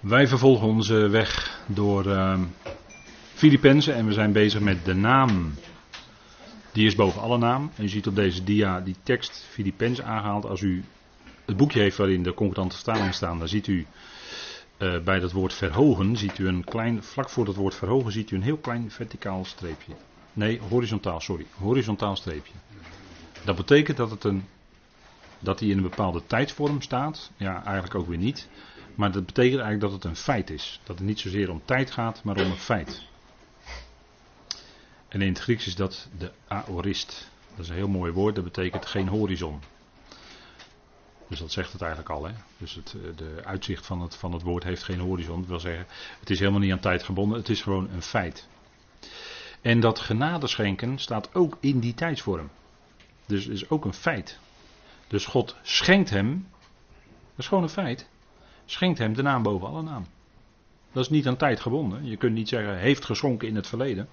Wij vervolgen onze weg door uh, Filippenzen en we zijn bezig met de naam. Die is boven alle naam. En u ziet op deze dia die tekst Filippenzen aangehaald. Als u het boekje heeft waarin de concordante vertalingen staan, dan ziet u uh, bij dat woord verhogen, ziet u een klein, vlak voor dat woord verhogen, ziet u een heel klein verticaal streepje. Nee, horizontaal, sorry. Horizontaal streepje. Dat betekent dat het een, dat hij in een bepaalde tijdsvorm staat. Ja, eigenlijk ook weer niet. Maar dat betekent eigenlijk dat het een feit is. Dat het niet zozeer om tijd gaat, maar om een feit. En in het Grieks is dat de aorist. Dat is een heel mooi woord, dat betekent geen horizon. Dus dat zegt het eigenlijk al. Hè? Dus het eh, de uitzicht van het, van het woord heeft geen horizon. Dat wil zeggen, het is helemaal niet aan tijd gebonden, het is gewoon een feit. En dat genadeschenken staat ook in die tijdsvorm. Dus het is ook een feit. Dus God schenkt hem, dat is gewoon een feit, schenkt hem de naam boven alle naam. Dat is niet aan tijd gebonden. Je kunt niet zeggen heeft geschonken in het verleden.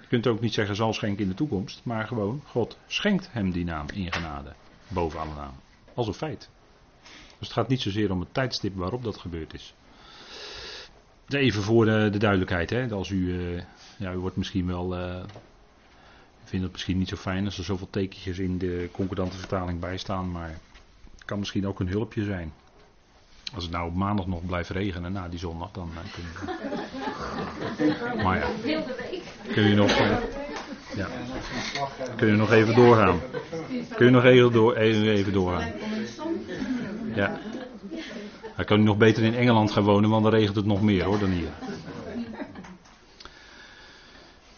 Je kunt ook niet zeggen zal schenken in de toekomst. Maar gewoon, God schenkt hem die naam in genade boven alle naam. Als een feit. Dus het gaat niet zozeer om het tijdstip waarop dat gebeurd is. Even voor de, de duidelijkheid. Hè. Als u, uh, ja, u wordt misschien wel. Uh, vindt het misschien niet zo fijn als er zoveel tekentjes in de concordante vertaling bij staan. Maar het kan misschien ook een hulpje zijn. Als het nou op maandag nog blijft regenen na die zondag, dan uh, kun je. Maar ja. Kun je nog. Ja. Kun je nog even doorgaan? Kun je nog even, door, even, doorgaan? Ja. Hij kan nog beter in Engeland gaan wonen, want dan regent het nog meer hoor dan hier.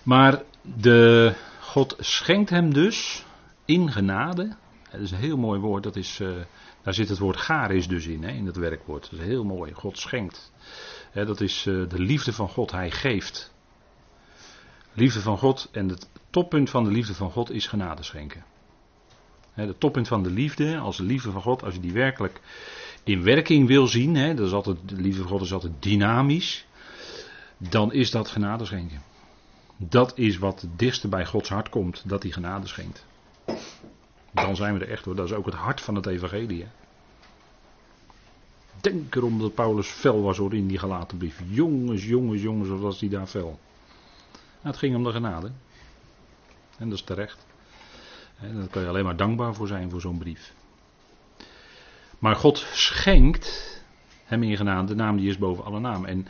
Maar de, God schenkt hem dus in genade. Dat is een heel mooi woord. Dat is, uh, daar zit het woord garis dus in, hè, in het werkwoord. Dat is heel mooi. God schenkt. Hè, dat is uh, de liefde van God. Hij geeft. Liefde van God en het toppunt van de liefde van God is genade schenken. De toppunt van de liefde, als de liefde van God, als je die werkelijk in werking wil zien, hè, dat is altijd, de liefde van God is altijd dynamisch, dan is dat genade schenken. Dat is wat het dichtste bij Gods hart komt, dat hij genade schenkt. Dan zijn we er echt hoor, dat is ook het hart van het evangelie. Denk erom dat Paulus fel was hoor in die gelaten brief. Jongens, jongens, jongens, wat was hij daar fel. Nou, het ging om de genade. En dat is terecht. En daar kan je alleen maar dankbaar voor zijn voor zo'n brief. Maar God schenkt hem in genade, de naam die is boven alle namen. En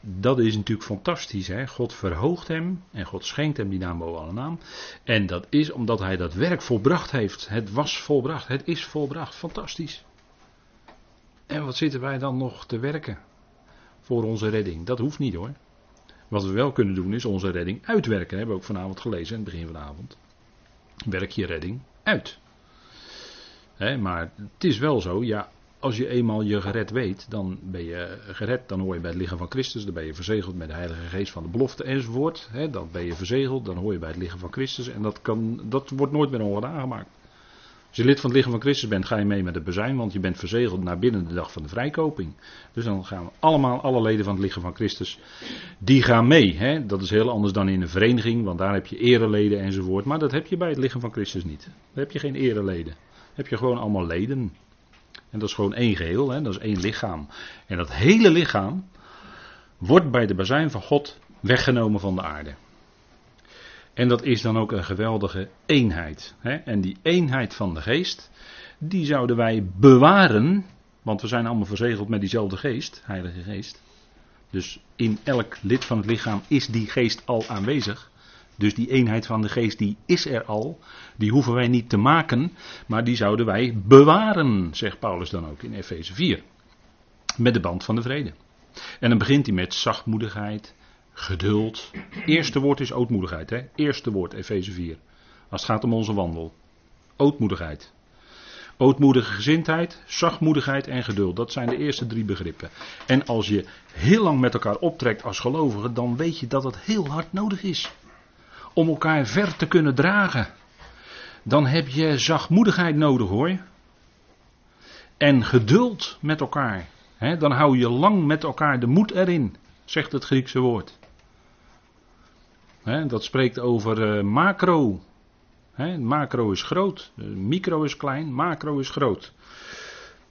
dat is natuurlijk fantastisch. Hè? God verhoogt hem en God schenkt hem die naam boven alle naam. En dat is omdat hij dat werk volbracht heeft. Het was volbracht, het is volbracht. Fantastisch. En wat zitten wij dan nog te werken voor onze redding? Dat hoeft niet hoor. Wat we wel kunnen doen is onze redding uitwerken. Dat hebben we ook vanavond gelezen in het begin van de avond. Werk je redding uit. maar het is wel zo, ja, als je eenmaal je gered weet, dan ben je gered, dan hoor je bij het lichaam van Christus, dan ben je verzegeld met de Heilige Geest van de belofte enzovoort. dan ben je verzegeld, dan hoor je bij het lichaam van Christus en dat, kan, dat wordt nooit meer ongedaan gemaakt. Als je lid van het lichaam van Christus bent, ga je mee met het bezuin, want je bent verzegeld naar binnen de dag van de vrijkoping. Dus dan gaan we allemaal, alle leden van het lichaam van Christus, die gaan mee. Hè? Dat is heel anders dan in een vereniging, want daar heb je ereleden enzovoort. Maar dat heb je bij het lichaam van Christus niet. Daar heb je geen ereleden. Dan heb je gewoon allemaal leden. En dat is gewoon één geheel, hè? dat is één lichaam. En dat hele lichaam wordt bij de bazuin van God weggenomen van de aarde. En dat is dan ook een geweldige eenheid. Hè? En die eenheid van de geest, die zouden wij bewaren, want we zijn allemaal verzegeld met diezelfde geest, Heilige Geest. Dus in elk lid van het lichaam is die geest al aanwezig. Dus die eenheid van de geest die is er al. Die hoeven wij niet te maken, maar die zouden wij bewaren, zegt Paulus dan ook in Efeze 4. Met de band van de vrede. En dan begint hij met zachtmoedigheid, Geduld. Eerste woord is ootmoedigheid. Hè? Eerste woord, Efeze 4. Als het gaat om onze wandel. Ootmoedigheid. Ootmoedige gezindheid, zachtmoedigheid en geduld. Dat zijn de eerste drie begrippen. En als je heel lang met elkaar optrekt als gelovigen, dan weet je dat het heel hard nodig is. Om elkaar ver te kunnen dragen. Dan heb je zachtmoedigheid nodig hoor. En geduld met elkaar. dan hou je lang met elkaar de moed erin, zegt het Griekse woord dat spreekt over uh, macro. macro is groot, micro is klein, macro is groot.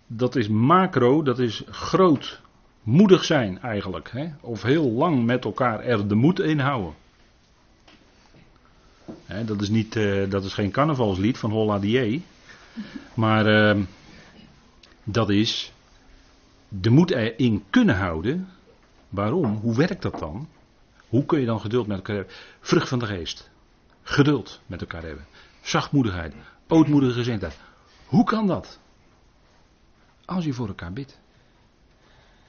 dat is macro, dat is groot, moedig zijn eigenlijk. Of heel lang met elkaar er de moed in houden. Dat, is niet, uh, dat is geen carnavalslied van Holla Die. Maar uh, dat is de moed erin kunnen houden. Waarom? Hoe werkt dat dan? Hoe kun je dan geduld met elkaar hebben? Vrucht van de geest. Geduld met elkaar hebben. Zachtmoedigheid. Ootmoedige gezindheid. Hoe kan dat? Als je voor elkaar bidt.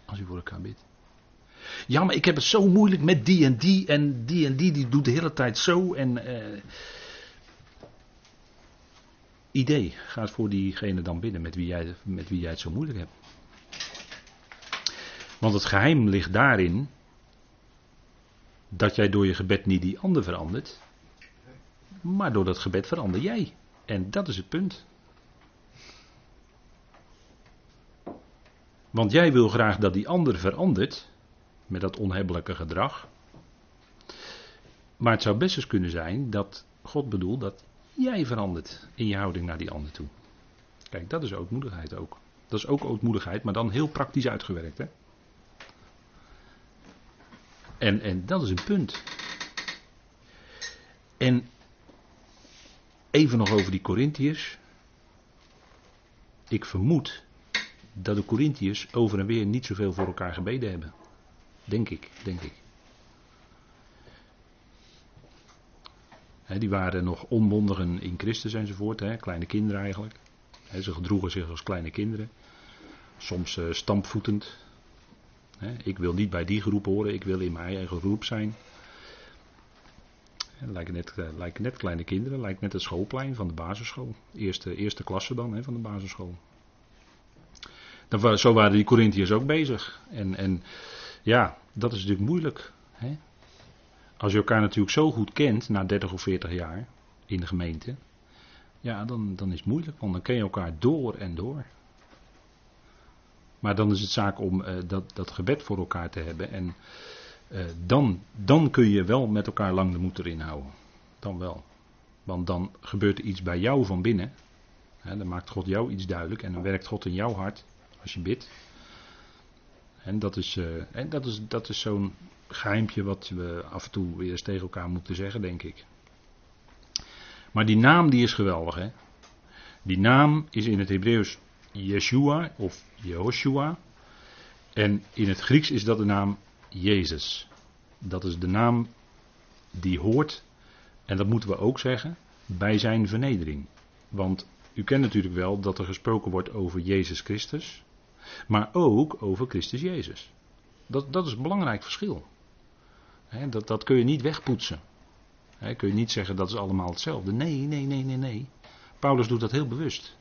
Als je voor elkaar bidt. Ja, maar ik heb het zo moeilijk met die en die. En die en die, die doet de hele tijd zo. En. Uh, idee. Ga eens voor diegene dan bidden met wie, jij, met wie jij het zo moeilijk hebt. Want het geheim ligt daarin. Dat jij door je gebed niet die ander verandert. Maar door dat gebed verander jij. En dat is het punt. Want jij wil graag dat die ander verandert met dat onhebbelijke gedrag. Maar het zou best eens kunnen zijn dat God bedoelt dat jij verandert in je houding naar die ander toe. Kijk, dat is ootmoedigheid ook. Dat is ook ootmoedigheid, maar dan heel praktisch uitgewerkt. Hè? En, en dat is een punt. En even nog over die Corinthiërs. Ik vermoed dat de Corinthiërs over en weer niet zoveel voor elkaar gebeden hebben. Denk ik, denk ik. die waren nog onmondigen in Christus enzovoort, kleine kinderen eigenlijk. ze gedroegen zich als kleine kinderen. Soms uh, stampvoetend. ik wil niet bij die groep horen, ik wil in mijn eigen groep zijn. lijken net, uh, lijken net kleine kinderen, lijkt net het schoolplein van de basisschool. Eerste, eerste klasse dan van de basisschool. zo waren die Corinthiërs ook bezig. En, en ja, dat is natuurlijk moeilijk. Hè? Als je elkaar natuurlijk zo goed kent na 30 of 40 jaar in de gemeente. Ja, dan, dan is het moeilijk, want dan ken je elkaar door en door. Maar dan is het zaak om uh, dat, dat gebed voor elkaar te hebben. En uh, dan, dan kun je wel met elkaar lang de moed erin houden. Dan wel. Want dan gebeurt er iets bij jou van binnen. dan maakt God jou iets duidelijk en dan werkt God in jouw hart als je bidt. En dat is, uh, en dat is, dat is zo'n geheimpje wat we af en toe weer eens tegen elkaar moeten zeggen, denk ik. Maar die naam die is geweldig, hè. Die naam is in het Hebreeuws Yeshua of Jehoshua. En in het Grieks is dat de naam Jezus. Dat is de naam die hoort, en dat moeten we ook zeggen, bij zijn vernedering. Want u kent natuurlijk wel dat er gesproken wordt over Jezus Christus maar ook over Christus Jezus. Dat, dat is een belangrijk verschil. dat, dat kun je niet wegpoetsen. Kun je niet zeggen dat is allemaal hetzelfde. Nee, nee, nee, nee, nee. Paulus doet dat heel bewust.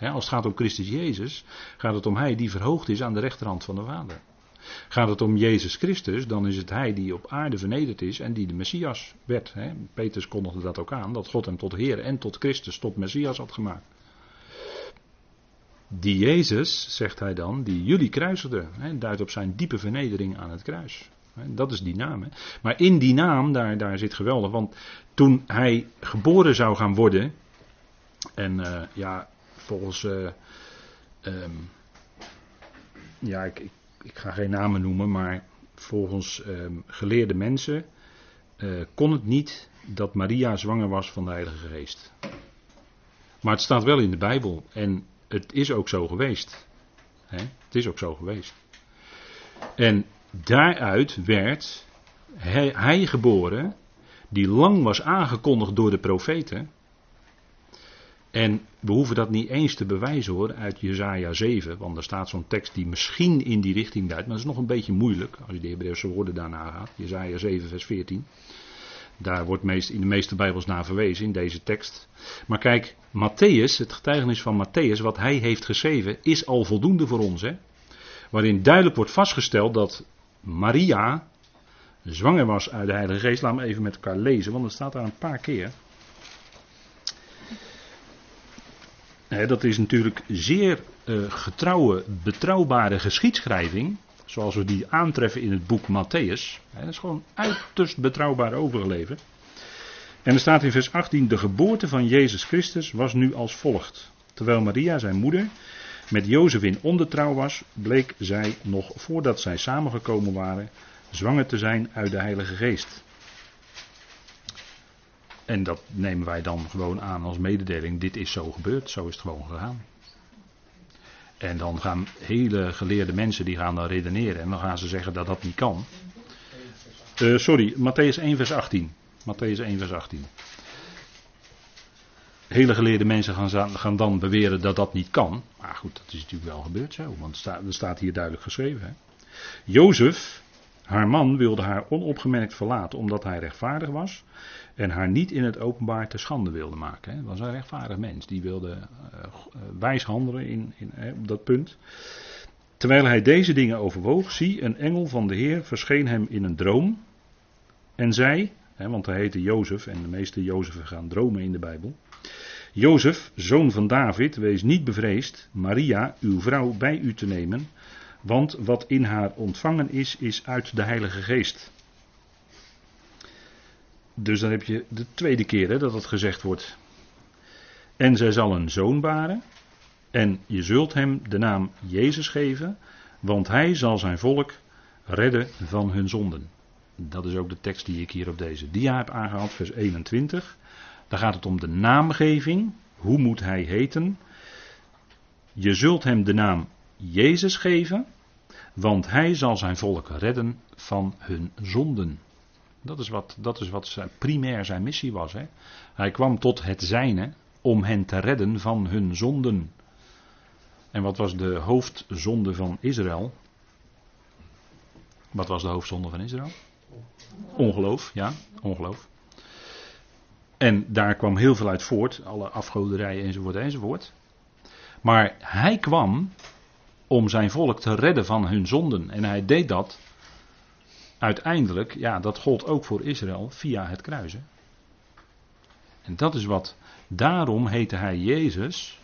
als het gaat om Christus Jezus, gaat het om Hij die verhoogd is aan de rechterhand van de Vader. Gaat het om Jezus Christus, dan is het Hij die op aarde vernederd is en die de Messias werd. Petrus kondigde dat ook aan, dat God hem tot Heer en tot Christus, tot Messias had gemaakt. Die Jezus, zegt hij dan, die jullie kruisigde, hè, duidt op zijn diepe vernedering aan het kruis. Dat is die naam. Hè. Maar in die naam, daar, daar zit geweldig, want toen hij geboren zou gaan worden, en uh, ja, volgens, uh, um, ja, ik, ik, ik, ga geen namen noemen, maar volgens um, geleerde mensen uh, kon het niet dat Maria zwanger was van de Heilige Geest. Maar het staat wel in de Bijbel. En het is ook zo geweest. Het is ook zo geweest. En daaruit werd hij, geboren, die lang was aangekondigd door de profeten. En we hoeven dat niet eens te bewijzen hoor, uit Jezaja 7, want er staat zo'n tekst die misschien in die richting duidt, maar dat is nog een beetje moeilijk als je de Hebreeuwse woorden daarna gaat. Jezaja 7 vers 14. Daar wordt meest, in de meeste Bijbels naar verwezen, in deze tekst. Maar kijk, Matthäus, het getuigenis van Matthäus, wat hij heeft geschreven, is al voldoende voor ons. Hè? Waarin duidelijk wordt vastgesteld dat Maria zwanger was uit de Heilige Geest. Laten we even met elkaar lezen, want dat staat daar een paar keer. dat is natuurlijk zeer uh, getrouwe, betrouwbare geschiedschrijving zoals we die aantreffen in het boek Matthäus. Dat is gewoon uiterst betrouwbaar overgeleverd. En er staat in vers 18: De geboorte van Jezus Christus was nu als volgt. Terwijl Maria, zijn moeder, met Jozef in ondertrouw was, bleek zij nog voordat zij samengekomen waren zwanger te zijn uit de Heilige Geest. En dat nemen wij dan gewoon aan als mededeling. Dit is zo gebeurd, zo is het gewoon gegaan. En dan gaan hele geleerde mensen die gaan dan redeneren en dan gaan ze zeggen dat dat niet kan. Uh, sorry, Matthäus 1 vers 18. Matthäus 1 vers 18. Hele geleerde mensen gaan, gaan, dan beweren dat dat niet kan. Maar goed, dat is natuurlijk wel gebeurd zo, want er staat hier duidelijk geschreven. Hè? Jozef, haar man, wilde haar onopgemerkt verlaten omdat hij rechtvaardig was en haar niet in het openbaar te schande wilde maken. Hij was een rechtvaardig mens, die wilde uh, wijs handelen in, op dat punt. Terwijl hij deze dingen overwoog, zie, een engel van de Heer verscheen hem in een droom en zei, want hij heette Jozef en de meeste Jozefen gaan dromen in de Bijbel. Jozef, zoon van David, wees niet bevreesd Maria, uw vrouw, bij u te nemen, want wat in haar ontvangen is, is uit de Heilige Geest. Dus dan heb je de tweede keer hè, dat het gezegd wordt. En zij zal een zoon baren, en je zult hem de naam Jezus geven, want hij zal zijn volk redden van hun zonden. Dat is ook de tekst die ik hier op deze dia heb aangehaald, vers 21. Daar gaat het om de naamgeving. Hoe moet hij heten? Je zult hem de naam Jezus geven, want hij zal zijn volk redden van hun zonden. Dat is wat, dat is wat primair zijn missie was. Hè? Hij kwam tot het zijne om hen te redden van hun zonden. En wat was de hoofdzonde van Israël? Wat was de hoofdzonde van Israël? Ongeloof, ja, ongeloof. En daar kwam heel veel uit voort, alle afgoderijen enzovoort enzovoort. Maar hij kwam om zijn volk te redden van hun zonden. En hij deed dat uiteindelijk, ja, dat gold ook voor Israël via het kruisen. En dat is wat, daarom heette hij Jezus.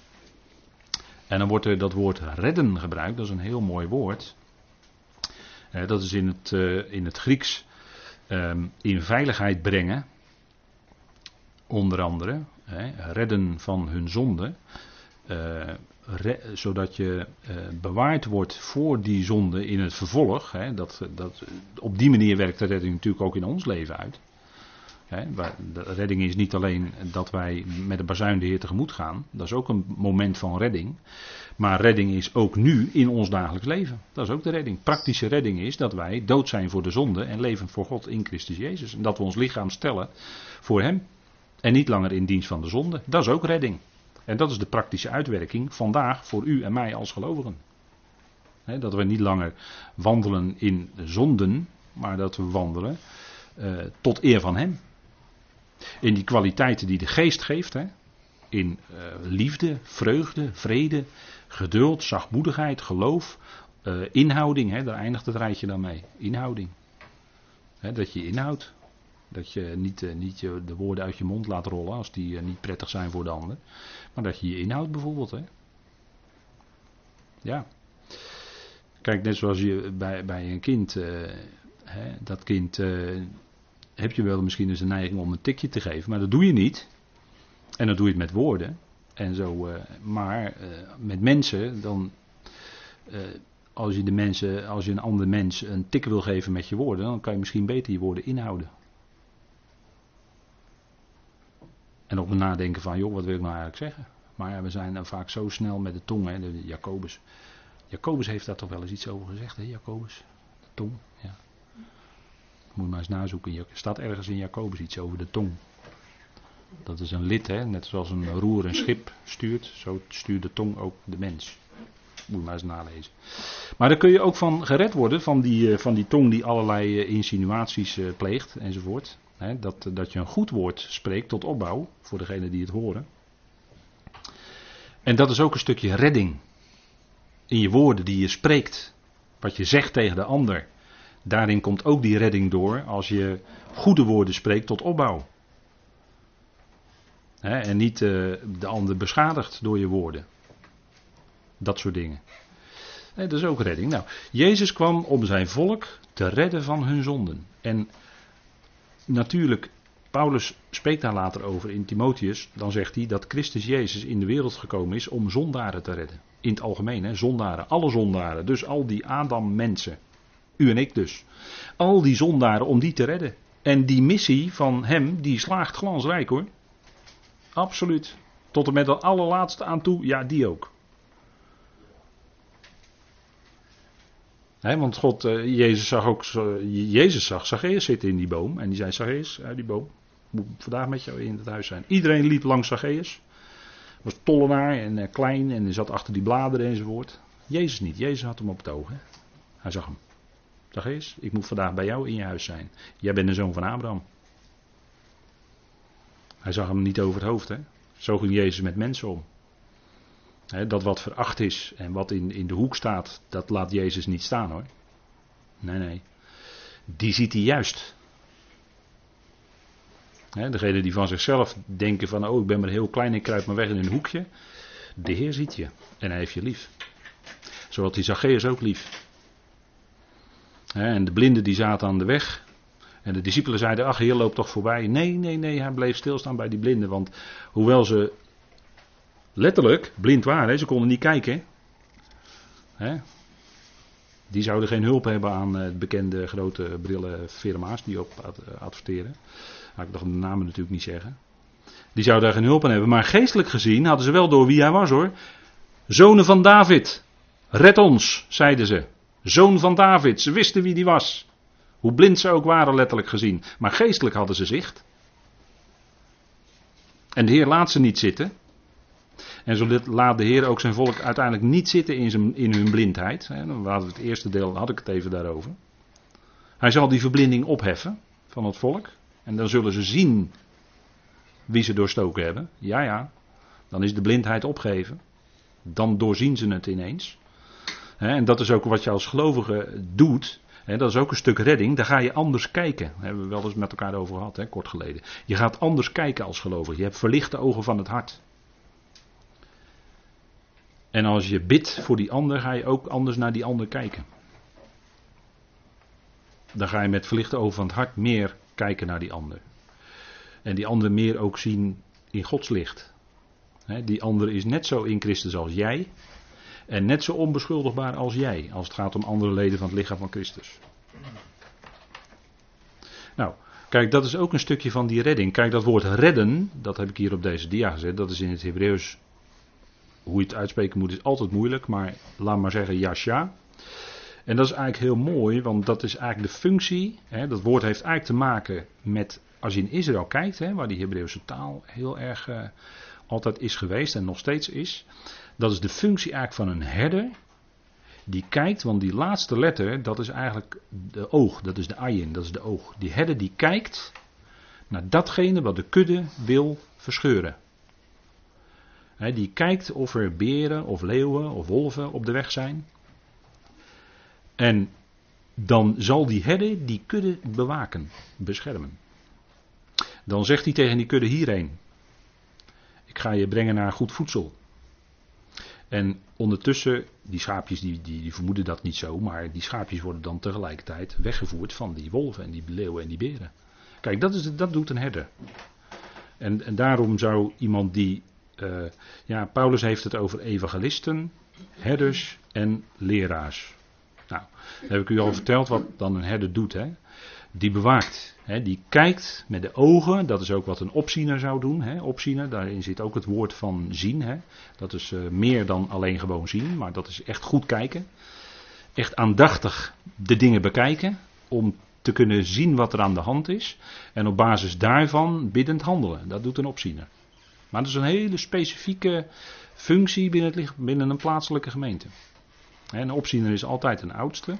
En dan wordt er dat woord redden gebruikt, dat is een heel mooi woord. dat is in het, eh, in het Grieks ehm, in veiligheid brengen onder andere, redden van hun zonde, uh, zodat je uh, bewaard wordt voor die zonde in het vervolg. Hè, dat, dat, op die manier werkt de redding natuurlijk ook in ons leven uit. Hè, de redding is niet alleen dat wij met de bazuin de Heer tegemoet gaan, dat is ook een moment van redding. Maar redding is ook nu in ons dagelijks leven. Dat is ook de redding. Praktische redding is dat wij dood zijn voor de zonde en leven voor God in Christus Jezus. En dat we ons lichaam stellen voor Hem. En niet langer in dienst van de zonde. Dat is ook redding. En dat is de praktische uitwerking vandaag voor u en mij als gelovigen. dat we niet langer wandelen in zonden, maar dat we wandelen uh, tot eer van Hem. In die kwaliteiten die de geest geeft. in uh, liefde, vreugde, vrede, geduld, zachtmoedigheid, geloof, uh, inhouding. Hè, daar eindigt het rijtje dan mee. Inhouding. dat je inhoudt. Dat je niet, uh, niet je, de woorden uit je mond laat rollen als die uh, niet prettig zijn voor de ander. Maar dat je je inhoudt bijvoorbeeld. Hè? Ja. Kijk, net zoals je bij, bij een kind. Hè, dat kind. heb je wel misschien eens een neiging om een tikje te geven. Maar dat doe je niet. En dan doe je het met woorden. En zo, maar met mensen dan als je, de mensen, als je een ander mens een tik wil geven met je woorden, dan kan je misschien beter je woorden inhouden. En op nadenken van, joh, wat wil ik nou eigenlijk zeggen? Maar ja, we zijn dan vaak zo snel met de tong, hè, de Jacobus. Jacobus heeft daar toch wel eens iets over gezegd, hè, Jacobus? De tong, ja. Moet je maar eens nazoeken. Er staat ergens in Jacobus iets over de tong. Dat is een lid, hè? net zoals een roer een schip stuurt, zo stuurt de tong ook de mens. Moet je maar eens nalezen. Maar daar kun je ook van gered worden, van die, eh, van die tong die allerlei eh, insinuaties eh, pleegt enzovoort dat, dat je een goed woord spreekt tot opbouw voor degene die het horen. En dat is ook een stukje redding. In je woorden die je spreekt. Wat je zegt tegen de ander. Daarin komt ook die redding door als je goede woorden spreekt tot opbouw. en niet uh, de ander beschadigt door je woorden. Dat soort dingen. dat is ook redding. Nou, Jezus kwam om zijn volk te redden van hun zonden. En natuurlijk Paulus spreekt daar later over in Timotheus. Dan zegt hij dat Christus Jezus in de wereld gekomen is om zondaren te redden. In het algemeen, hè, zondaren, alle zondaren. Dus al die Adam-mensen. U en ik dus. Al die zondaren om die te redden. En die missie van hem, die slaagt glansrijk hoor. Absoluut. Tot en met de allerlaatste aan toe, ja, die ook. Want God, uh, Jezus zag ook, Jezus zag Zacchaeus zitten in die boom. En die zei, Zacchaeus, uit die boom, moet vandaag met jou in het huis zijn. Iedereen liep langs Zacchaeus. Was tollenaar en uh, klein en zat achter die bladeren enzovoort. Jezus niet, Jezus had hem op het oog. Hij zag hem. Zacchaeus, ik moet vandaag bij jou in je huis zijn. Jij bent de zoon van Abraham. Hij zag hem niet over het hoofd. Zo ging Jezus met mensen om dat wat veracht is en wat in, in de hoek staat, dat laat Jezus niet staan hoor. Nee, nee. Die ziet hij juist. He, degene die van zichzelf denken van, oh ik ben maar heel klein, ik kruip maar weg in een hoekje. De Heer ziet je en hij heeft je lief. Zoals die Zacchaeus ook lief. en de blinden die zaten aan de weg. En de discipelen zeiden, ach Heer loop toch voorbij. Nee, nee, nee, hij bleef stilstaan bij die blinden. Want hoewel ze letterlijk blind waren. Ze konden niet kijken. Hè? Die zouden geen hulp hebben aan het bekende grote brillenfirma's die op adverteren. Nou, ik dacht de namen natuurlijk niet zeggen. Die zouden daar geen hulp aan hebben. Maar geestelijk gezien hadden ze wel door wie hij was hoor. Zonen van David. Red ons, zeiden ze. Zoon van David. Ze wisten wie die was. Hoe blind ze ook waren, letterlijk gezien. Maar geestelijk hadden ze zicht. En de Heer laat ze niet zitten. En zo laat de Heer ook zijn volk uiteindelijk niet zitten in, zijn, in hun blindheid. Dan hadden we het eerste deel, had ik het even daarover. Hij zal die verblinding opheffen van het volk. En dan zullen ze zien wie ze doorstoken hebben. Ja, ja. Dan is de blindheid opgeheven. Dan doorzien ze het ineens. En dat is ook wat je als gelovige doet. Dat is ook een stuk redding. Daar ga je anders kijken. Daar hebben we wel eens met elkaar over gehad, kort geleden. Je gaat anders kijken als gelovige. Je hebt verlichte ogen van het hart. En als je bidt voor die ander, ga je ook anders naar die ander kijken. Dan ga je met verlichte ogen van het hart meer kijken naar die ander. En die ander meer ook zien in Gods licht. die ander is net zo in Christus als jij. En net zo onbeschuldigbaar als jij. Als het gaat om andere leden van het lichaam van Christus. Nou, kijk, dat is ook een stukje van die redding. Kijk, dat woord redden, dat heb ik hier op deze dia gezet. Dat is in het Hebreeuws hoe je het uitspreken moet is altijd moeilijk, maar laat maar zeggen Yasha. En dat is eigenlijk heel mooi, want dat is eigenlijk de functie. Hè, dat woord heeft eigenlijk te maken met, als je in Israël kijkt, hè, waar die Hebreeuwse taal heel erg uh, altijd is geweest en nog steeds is. Dat is de functie eigenlijk van een herder. Die kijkt, want die laatste letter, dat is eigenlijk de oog, dat is de ayin, dat is de oog. Die herder die kijkt naar datgene wat de kudde wil verscheuren die kijkt of er beren of leeuwen of wolven op de weg zijn. En dan zal die herder die kudde bewaken, beschermen. Dan zegt hij tegen die kudde hierheen. Ik ga je brengen naar goed voedsel. En ondertussen, die schaapjes die, die, die, vermoeden dat niet zo, maar die schaapjes worden dan tegelijkertijd weggevoerd van die wolven en die leeuwen en die beren. Kijk, dat, is, dat doet een herder. En, en daarom zou iemand die uh, ja, Paulus heeft het over evangelisten, herders en leraars. Nou, heb ik u al verteld wat dan een herder doet. Hè? Die bewaakt, hè? die kijkt met de ogen, dat is ook wat een opziener zou doen. Hè? Opziener, daarin zit ook het woord van zien. Hè? Dat is uh, meer dan alleen gewoon zien, maar dat is echt goed kijken. Echt aandachtig de dingen bekijken, om te kunnen zien wat er aan de hand is. En op basis daarvan biddend handelen. Dat doet een opziener. Maar dat is een hele specifieke functie binnen, het, binnen een plaatselijke gemeente. Een opziener is altijd een oudste.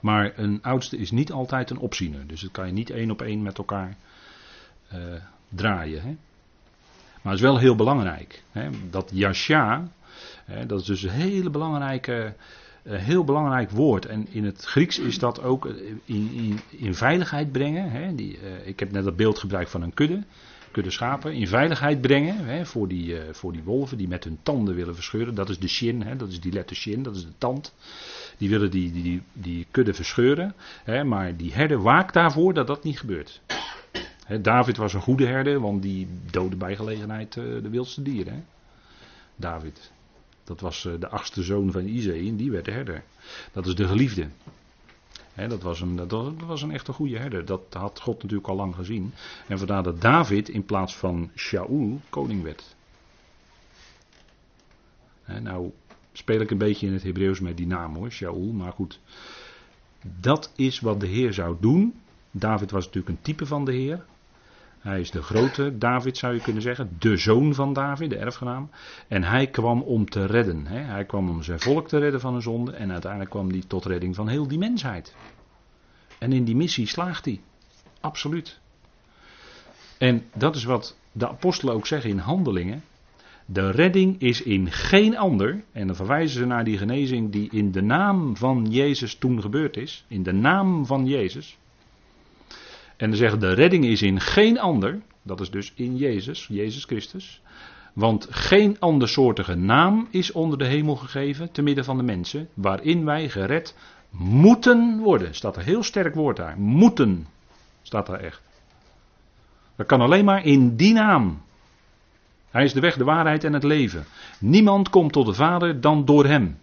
Maar een oudste is niet altijd een opziener. Dus dat kan je niet één op één met elkaar uh, draaien. Hè. Maar het is wel heel belangrijk. Hè. Dat yasha, hè, dat is dus een hele belangrijke, heel belangrijk woord. En in het Grieks is dat ook in, in, in veiligheid brengen. Die, uh, ik heb net dat beeld gebruikt van een kudde kudde schapen in veiligheid brengen hè, voor, die, uh, voor die wolven die met hun tanden willen verscheuren. Dat is de shin, hè, dat is die letter shin, dat is de tand. Die willen die, die, die, kudde verscheuren, hè, maar die herder waakt daarvoor dat dat niet gebeurt. David was een goede herder, want die doodde bij gelegenheid eh, de wildste dieren. Hè? David. Dat was eh, de achtste zoon van Izee en die werd de herder. Dat is de geliefde. Dat, was een, dat was een echte goede herder. Dat had God natuurlijk al lang gezien. En vandaar dat David in plaats van Shaul koning werd. nou speel ik een beetje in het Hebreeuws met die naam hoor, Shaul, maar goed. Dat is wat de Heer zou doen. David was natuurlijk een type van de Heer. Hij is de grote David, zou je kunnen zeggen. De zoon van David, de erfgenaam. En hij kwam om te redden. Hè. Hij kwam om zijn volk te redden van een zonde. En uiteindelijk kwam hij tot redding van heel die mensheid. En in die missie slaagt hij. Absoluut. En dat is wat de apostelen ook zeggen in handelingen. De redding is in geen ander. En dan verwijzen ze naar die genezing die in de naam van Jezus toen gebeurd is. In de naam van Jezus. En dan zeggen de redding is in geen ander, dat is dus in Jezus, Jezus Christus. Want geen andersoortige naam is onder de hemel gegeven, te midden van de mensen, waarin wij gered moeten worden. Staat er heel sterk woord daar. Moeten, staat daar echt. Dat kan alleen maar in die naam. Hij is de weg, de waarheid en het leven. Niemand komt tot de Vader dan door hem.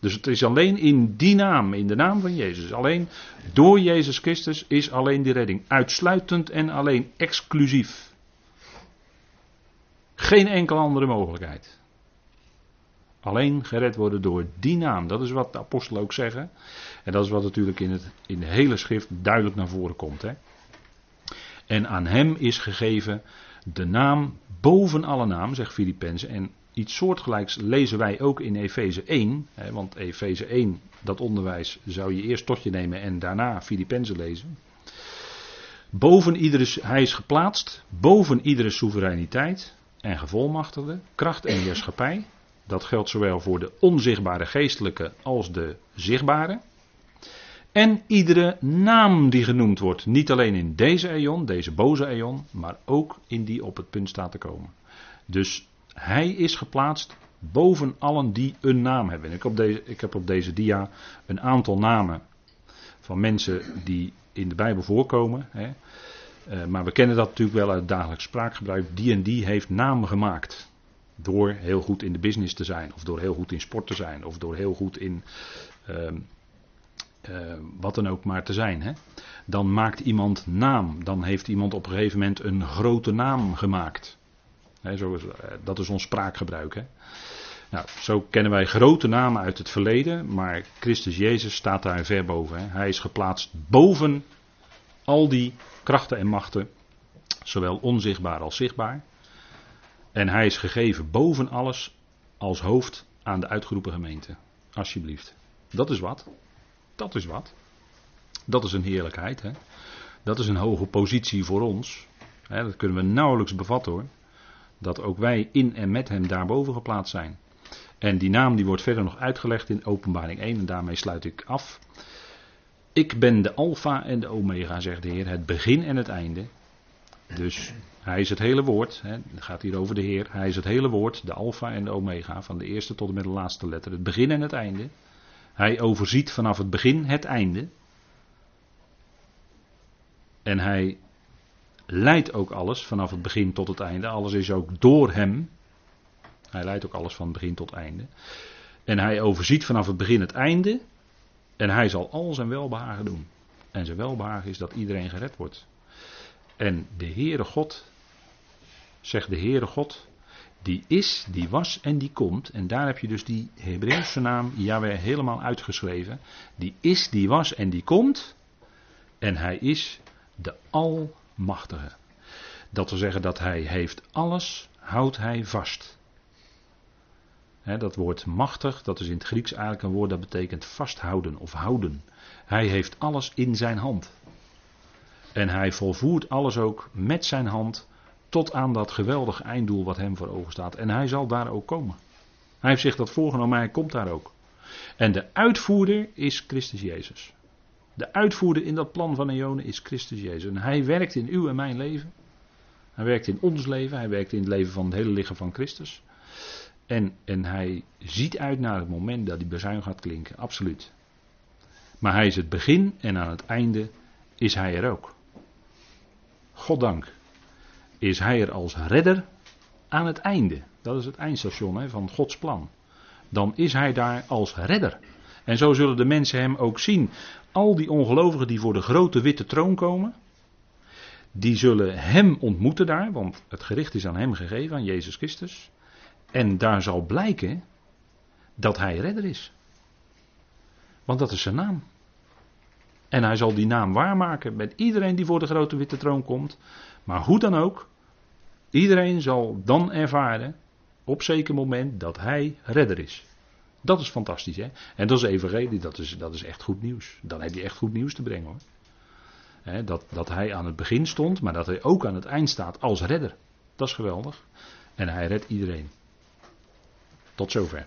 Dus het is alleen in die naam, in de naam van Jezus. Alleen door Jezus Christus is alleen die redding. Uitsluitend en alleen exclusief. Geen enkele andere mogelijkheid. Alleen gered worden door die naam. Dat is wat de apostelen ook zeggen. En dat is wat natuurlijk in, het, in de hele schrift duidelijk naar voren komt. Hè? En aan hem is gegeven de naam boven alle naam, zegt Filippenzen. En Iets soortgelijks lezen wij ook in Efeze 1. Hè, want Efeze 1, dat onderwijs zou je eerst tot je nemen en daarna Filippenzen lezen. Boven iedere, hij is geplaatst boven iedere soevereiniteit en gevolmachtigde, kracht en heerschappij. Dat geldt zowel voor de onzichtbare geestelijke als de zichtbare. En iedere naam die genoemd wordt, niet alleen in deze eon, deze boze eon, maar ook in die op het punt staat te komen. Dus hij is geplaatst boven allen die een naam hebben. Ik, op deze, ik heb op deze dia een aantal namen van mensen die in de Bijbel voorkomen. Hè. Uh, maar we kennen dat natuurlijk wel uit dagelijks spraakgebruik. Die en die heeft naam gemaakt. Door heel goed in de business te zijn, of door heel goed in sport te zijn, of door heel goed in uh, uh, wat dan ook maar te zijn. Hè. Dan maakt iemand naam. Dan heeft iemand op een gegeven moment een grote naam gemaakt eh, dat is ons spraakgebruik. Hè. Nou, zo kennen wij grote namen uit het verleden, maar Christus Jezus staat daar ver boven. Hè. Hij is geplaatst boven al die krachten en machten, zowel onzichtbaar als zichtbaar. En hij is gegeven boven alles als hoofd aan de uitgeroepen gemeente. Alsjeblieft. Dat is wat. Dat is wat. Dat is een heerlijkheid. Hè? Dat is een hoge positie voor ons. Dat kunnen we nauwelijks bevatten hoor dat ook wij in en met hem daarboven geplaatst zijn. En die naam die wordt verder nog uitgelegd in openbaring 1 en daarmee sluit ik af. Ik ben de alfa en de omega, zegt de Heer, het begin en het einde. Dus hij is het hele woord, hè, het gaat hier over de Heer. Hij is het hele woord, de alfa en de omega, van de eerste tot en met de laatste letter. Het begin en het einde. Hij overziet vanaf het begin het einde. En hij leidt ook alles vanaf het begin tot het einde. Alles is ook door hem. Hij leidt ook alles van begin tot einde. En hij overziet vanaf het begin het einde. En hij zal al zijn welbehagen doen. En zijn welbehagen is dat iedereen gered wordt. En de Heere God, zegt de Heere God, die is, die was en die komt. En daar heb je dus die Hebreeuwse naam Yahweh helemaal uitgeschreven. Die is, die was en die komt. En hij is de al machtige. Dat wil zeggen dat hij heeft alles, houdt hij vast. dat woord machtig, dat is in het Grieks eigenlijk een woord dat betekent vasthouden of houden. Hij heeft alles in zijn hand. En hij volvoert alles ook met zijn hand tot aan dat geweldige einddoel wat hem voor ogen staat. En hij zal daar ook komen. Hij heeft zich dat voorgenomen, hij komt daar ook. En de uitvoerder is Christus Jezus. De uitvoerder in dat plan van Eone is Christus Jezus. En hij werkt in uw en mijn leven. Hij werkt in ons leven. Hij werkt in het leven van het hele lichaam van Christus. En, en hij ziet uit naar het moment dat die bezuin gaat klinken. Absoluut. Maar hij is het begin en aan het einde is hij er ook. goddank, is hij er als redder aan het einde. Dat is het eindstation hè, van Gods plan. Dan is hij daar als redder. En zo zullen de mensen hem ook zien. Al die ongelovigen die voor de grote witte troon komen, die zullen hem ontmoeten daar, want het gericht is aan hem gegeven, aan Jezus Christus. En daar zal blijken dat hij redder is. Want dat is zijn naam. En hij zal die naam waarmaken met iedereen die voor de grote witte troon komt. Maar hoe dan ook, iedereen zal dan ervaren, op zeker moment, dat hij redder is. Dat is fantastisch, hè? En dat is evangelie, dat is, dat is echt goed nieuws. Dan heb je echt goed nieuws te brengen, hoor. dat, dat hij aan het begin stond, maar dat hij ook aan het eind staat als redder. Dat is geweldig. En hij redt iedereen. Tot zover.